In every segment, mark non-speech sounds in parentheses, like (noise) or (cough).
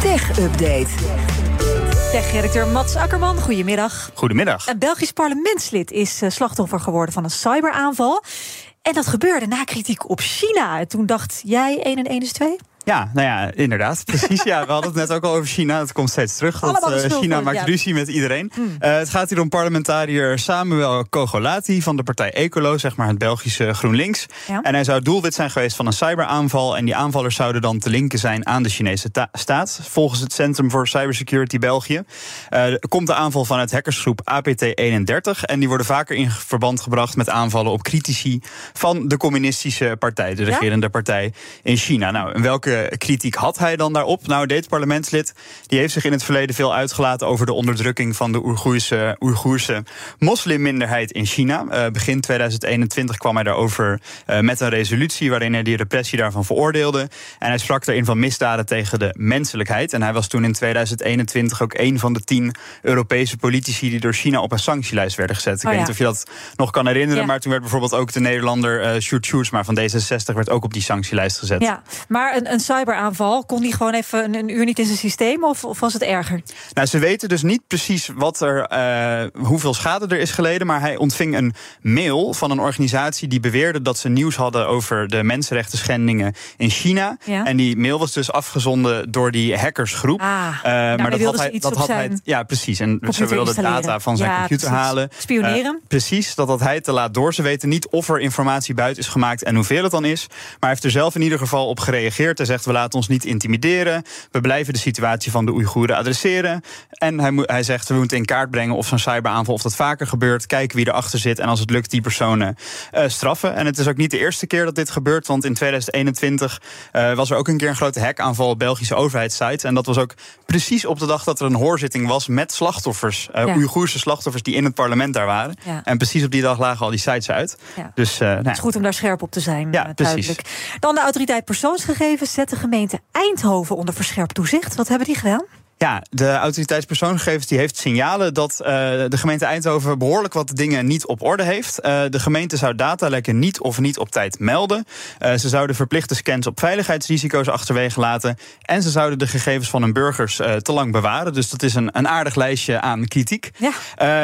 Tech Update. Tech-redacteur Mats Akkerman, goedemiddag. Goedemiddag. Een Belgisch parlementslid is eh, slachtoffer geworden van een cyberaanval. En dat gebeurde na kritiek op China. Toen dacht jij 1 en 1 is 2? Ja, nou ja, inderdaad. (laughs) Precies. Ja, we hadden het net ook al over China. Het komt steeds terug. Dat, eh, China maakt ja. ruzie met iedereen. Eh, het gaat hier om parlementariër Samuel Kogolati van de partij Ecolo, zeg maar het Belgische GroenLinks. Ja. En hij zou doelwit zijn geweest van een cyberaanval. En die aanvallers zouden dan te linken zijn aan de Chinese ta- staat. Volgens het Centrum voor Cybersecurity België eh, komt de aanval vanuit hackersgroep APT31. En die worden vaker in verband gebracht met aanvallen op critici van de communistische partij, de Ja? regerende partij in China. Nou, en welke kritiek had hij dan daarop? Nou, dit parlementslid die heeft zich in het verleden veel uitgelaten over de onderdrukking van de Oeigoerse, Oeigoerse moslimminderheid in China. Eh, begin 2021 kwam hij daarover eh, met een resolutie waarin hij die repressie daarvan veroordeelde. En hij sprak daarin van misdaden tegen de menselijkheid. En hij was toen in 2021 ook een van de tien Europese politici die door China op een sanctielijst werden gezet. Ik Oh weet ja. niet of je dat nog kan herinneren, Ja. maar toen werd bijvoorbeeld ook de Nederlander eh Sjoerd Sjoerdsma van D66 werd ook op die sanctielijst gezet. Ja, maar een, een cyberaanval, kon die gewoon even een, een uur niet in zijn systeem of, of was het erger? Nou, ze weten dus niet precies wat er, eh, hoeveel schade er is geleden. Maar hij ontving een mail van een organisatie die beweerde dat ze nieuws hadden over de mensenrechten schendingen in China. Ja. En die mail was dus afgezonden door die hackersgroep. Ah, Eh, maar dat had hij, dat had hij, ja, precies. En ze wilden data van zijn Ja, computer precies. halen. Spioneren. Eh, precies, dat had hij te laat door. Ze weten niet of er informatie buiten is gemaakt en hoeveel het dan is. Maar hij heeft er zelf in ieder geval op gereageerd. Hij we laten ons niet intimideren. We blijven de situatie van de Oeigoeren adresseren. En hij, hij zegt: we moeten in kaart brengen of zo'n cyberaanval of dat vaker gebeurt. Kijken wie erachter zit. En als het lukt, die personen eh, straffen. En het is ook niet de eerste keer dat dit gebeurt. Want in 2021 eh, was er ook een keer een grote hackaanval op Belgische overheidssites. En dat was ook precies op de dag dat er een hoorzitting was met slachtoffers. Ja. Oeigoerse slachtoffers die in het parlement daar waren. Ja. En precies op die dag lagen al die sites uit. Ja. Dus nou. Het is goed om daar scherp op te zijn, Ja, precies. Dan de autoriteit persoonsgegevens zet de gemeente Eindhoven onder verscherpt toezicht. Wat hebben die gedaan? Ja, de autoriteitspersoonsgegevens die heeft signalen dat eh, de gemeente Eindhoven behoorlijk wat dingen niet op orde heeft. Eh, de gemeente zou datalekken niet of niet op tijd melden. Eh, ze zouden verplichte scans op veiligheidsrisico's achterwege laten. En ze zouden de gegevens van hun burgers te lang bewaren. Dus dat is een, een aardig lijstje aan kritiek. Ja.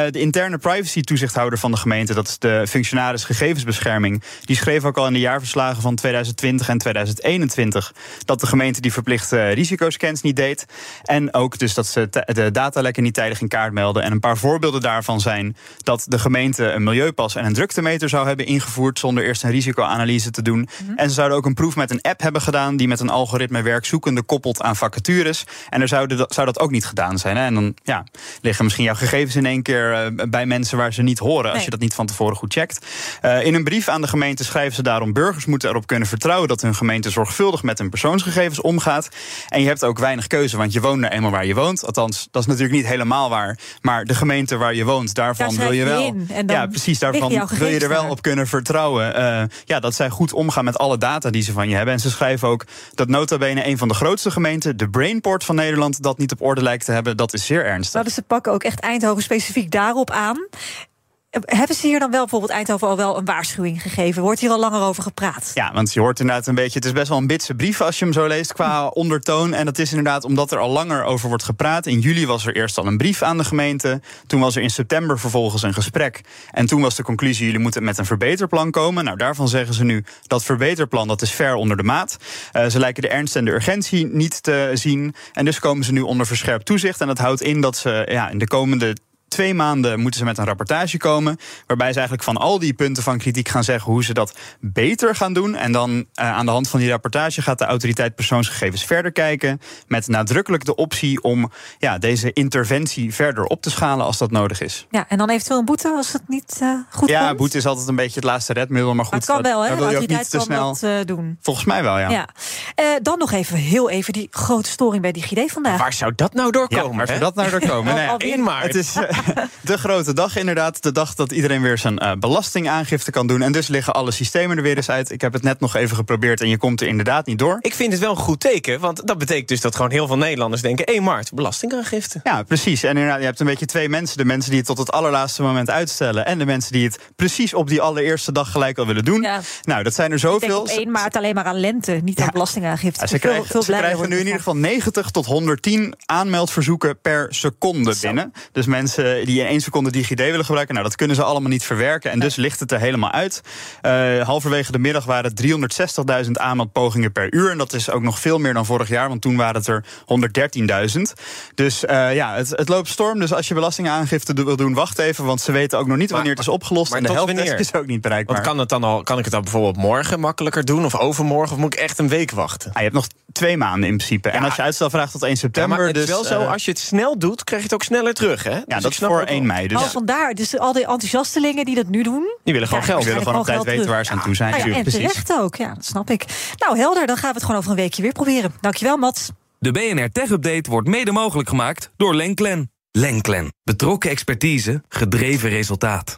De interne privacy-toezichthouder van de gemeente, dat is de functionaris gegevensbescherming, die schreef ook al in de jaarverslagen van 2020 en 2021 dat de gemeente die verplichte risicoscans niet deed. En ook dus dat ze de datalekken niet tijdig in kaart melden. En een paar voorbeelden daarvan zijn dat de gemeente een milieupas en een druktemeter zou hebben ingevoerd zonder eerst een risicoanalyse te doen. En ze zouden ook een proef met een app hebben gedaan die met een algoritme werkzoekende koppelt aan vacatures. En er zou, de- zou dat ook niet gedaan zijn. Hè? En dan ja, liggen misschien jouw gegevens in één keer eh, bij mensen waar ze niet horen als Nee. je dat niet van tevoren goed checkt. Eh, in een brief aan de gemeente schrijven ze daarom: burgers moeten erop kunnen vertrouwen dat hun gemeente zorgvuldig met hun persoonsgegevens omgaat. En je hebt ook weinig keuze, want je woont nou eenmaal waar je woont. Althans, dat is natuurlijk niet helemaal waar. Maar de gemeente waar je woont, daarvan Daar wil je wel. ja, precies. Daarvan wil je er wel op kunnen vertrouwen. Eh, ja, dat zij goed omgaan met alle data die ze van je hebben. En ze schrijven ook dat nota bene een van de grootste gemeenten, de Brainport van Nederland, dat niet op orde lijkt te hebben. Dat is zeer ernstig. Nou, dus ze pakken ook echt Eindhoven specifiek daarop aan. Hebben ze hier dan wel bijvoorbeeld Eindhoven al wel een waarschuwing gegeven? Wordt hier al langer over gepraat? Ja, want je hoort inderdaad een beetje. Het is best wel een bitse brief als je hem zo leest qua ondertoon. En dat is inderdaad omdat er al langer over wordt gepraat. In juli was er eerst al een brief aan de gemeente. Toen was er in september vervolgens een gesprek. En toen was de conclusie: jullie moeten met een verbeterplan komen. Nou, daarvan zeggen ze nu dat verbeterplan dat is ver onder de maat. Eh, ze lijken de ernst en de urgentie niet te zien. En dus komen ze nu onder verscherpt toezicht. En dat houdt in dat ze ja, in de komende twee maanden moeten ze met een rapportage komen. Waarbij ze eigenlijk van al die punten van kritiek gaan zeggen hoe ze dat beter gaan doen. En dan eh, aan de hand van die rapportage gaat de autoriteit persoonsgegevens verder kijken. Met nadrukkelijk de optie om ja, deze interventie verder op te schalen als dat nodig is. Ja, en dan eventueel een boete als het niet eh, goed ja, komt? boete is altijd een beetje het laatste redmiddel. Maar goed, Maar het kan dat- wel, hè? De wil je ook niet autoriteit te kan snel. dat eh, doen. Volgens mij wel, ja. Ja. Eh, dan nog even, heel even, die grote storing bij DigiD vandaag. Waar zou dat nou doorkomen? Ja, waar zou dat nou door komen? Al- (laughs) Nou 1 maart. Het is, (laughs) de grote dag inderdaad. De dag dat iedereen weer zijn uh, belastingaangifte kan doen. En dus liggen alle systemen er weer eens uit. Ik heb het net nog even geprobeerd en je komt er inderdaad niet door. Ik vind het wel een goed teken, want dat betekent dus dat gewoon heel veel Nederlanders denken... 1 maart, belastingaangifte. Ja, precies. En inderdaad, je hebt een beetje twee mensen. De mensen die het tot het allerlaatste moment uitstellen... en de mensen die het precies op die allereerste dag gelijk al willen doen. Ja. Nou, dat zijn er zoveel. Ik denk op 1 maart alleen maar aan lente, niet aan belastingaangifte. Ja, ze krijgen, veel, veel ze krijgen nu in ieder geval 90 tot 110 aanmeldverzoeken per seconde binnen. Dus mensen die in één seconde DigiD willen gebruiken, nou, dat kunnen ze allemaal niet verwerken. En dus ligt het er helemaal uit. Uh, halverwege de middag waren het 360.000 aanmeldpogingen per uur. En dat is ook nog veel meer dan vorig jaar, want toen waren het er 113.000. Dus uh, ja, het, het, loopt storm. Dus als je belastingaangifte wil doen, wacht even. Want ze weten ook nog niet wanneer het is opgelost. Maar en de helft is ook niet bereikbaar. Want kan, het dan al, kan ik het dan bijvoorbeeld morgen makkelijker doen? Of overmorgen? Of moet ik echt een week wachten? Ah, je hebt nog twee maanden in principe. Ja. En als je uitstel vraagt tot 1 september. Ja, maar het is dus, wel zo, uh, als je het snel doet, krijg je het ook sneller terug. Hè? Ja, dus dat voor 1 mei. Dus. Oh, vandaar. Dus al die enthousiastelingen die dat nu doen. Die willen gewoon geld. Die willen gewoon op tijd weten waar ze aan toe zijn. Nou ja, en terecht ook, ja, dat snap ik. Nou, helder, dan gaan we het gewoon over een weekje weer proberen. Dankjewel, Mats. De BNR Tech Update wordt mede mogelijk gemaakt door Lenklen. Lenklen. Betrokken expertise, gedreven resultaat.